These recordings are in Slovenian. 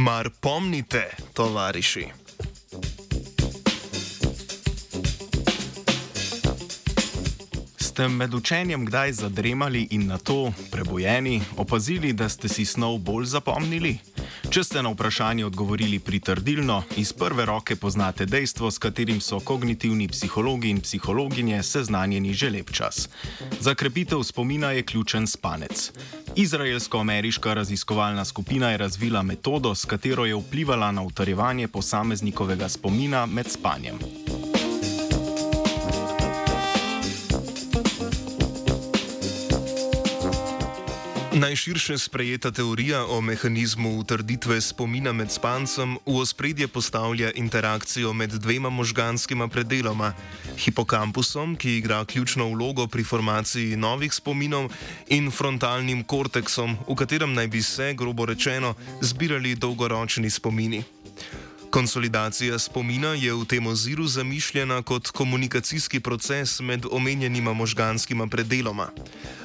Mar pomnite, tovariši? Ste med učenjem kdaj zadremali in na to, prebojeni, opazili, da ste si snov bolj zapomnili? Če ste na vprašanje odgovorili pritrdilno, iz prve roke poznate dejstvo, s katerim so kognitivni psihologi in psihologinje seznanjeni že lep čas. Za krepitev spomina je ključen spanec. Izraelsko-ameriška raziskovalna skupina je razvila metodo, s katero je vplivala na utrjevanje posameznikovega spomina med spanjem. Najširše sprejeta teorija o mehanizmu utrditve spomina med spancem v ospredje postavlja interakcijo med dvema možganskima predeloma: hipokampusom, ki igra ključno vlogo pri formaciji novih spominov, in frontalnim korteksom, v katerem naj bi se, grobo rečeno, zbirali dolgoročni spomini. Konsolidacija spomina je v tem oziru zamišljena kot komunikacijski proces med omenjenima možganskima predeloma.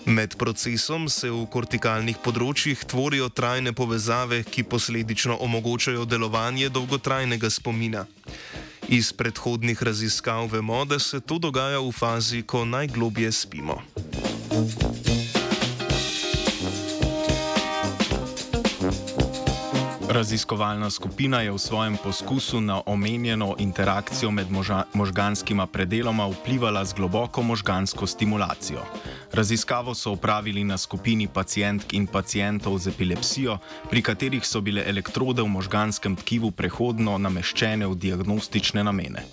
Med procesom se v kortikalnih področjih tvorijo trajne povezave, ki posledično omogočajo delovanje dolgotrajnega spomina. Iz predhodnih raziskav vemo, da se to dogaja v fazi, ko najglobje spimo. Raziskovalna skupina je v svojem poskusu na omenjeno interakcijo med moža, možganskima predeloma vplivala z globoko možgansko stimulacijo. Raziskavo so upravili na skupini pacijentk in pacijentov z epilepsijo, pri katerih so bile elektrode v možganskem tkivu prehodno nameščene v diagnostične namene.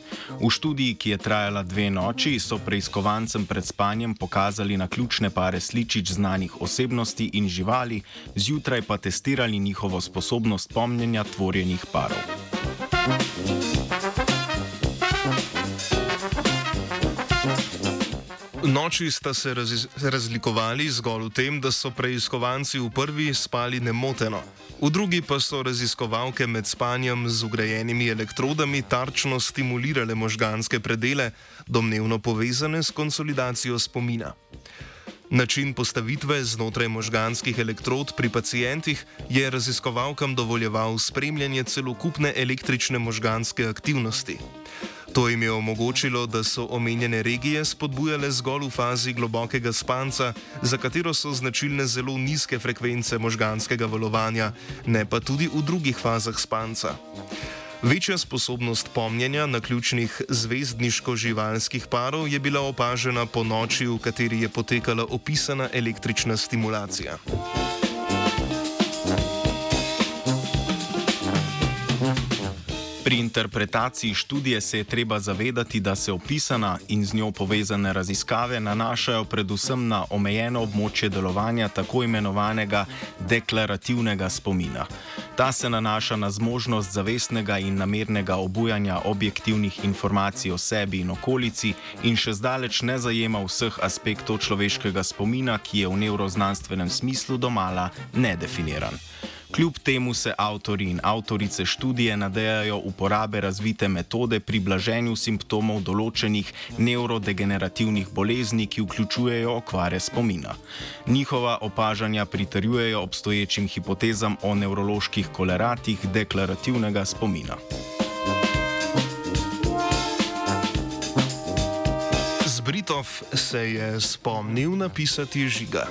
V študiji, ki je trajala dve noči, so preiskovancem pred spanjem pokazali na ključne pare sličič znanih osebnosti in živali, zjutraj pa testirali njihovo sposobnost pomnjenja tvorjenih parov. Noči sta se raz razlikovali zgolj v tem, da so preiskovanci v prvi spali nemoteno, v drugi pa so raziskovalke med spanjem z ugrajenimi elektrodami tarčno stimulirale možganske predele, domnevno povezane s konsolidacijo spomina. Način postavitve znotraj možganskih elektrod pri pacijentih je raziskovalkam dovoljeval spremljanje celokupne električne možganske aktivnosti. To jim je omogočilo, da so omenjene regije spodbujale zgolj v fazi globokega spanca, za katero so značilne zelo nizke frekvence možganskega valovanja, ne pa tudi v drugih fazah spanca. Večja sposobnost pomnjenja na ključnih zvezdniško-živalskih parov je bila opažena po noči, v kateri je potekala opisana električna stimulacija. Pri interpretaciji študije se je treba zavedati, da se opisana in z njo povezane raziskave nanašajo predvsem na omejeno območje delovanja tako imenovanega deklarativnega spomina. Ta se nanaša na zmožnost zavestnega in namernega obujanja objektivnih informacij o sebi in okolici in še zdaleč ne zajema vseh aspektov človeškega spomina, ki je v neuroznanstvenem smislu domala nedefiniran. Kljub temu se avtori in avtorice študije nadejajo uporabe razvite metode pri blaženju simptomov določenih nevrodegenerativnih bolezni, ki vključujejo okvare spomina. Njihova opažanja pritrjujejo obstoječim hipotezam o nevroloških koleratih deklarativnega spomina. Zbritov se je spomnil napisati žiga.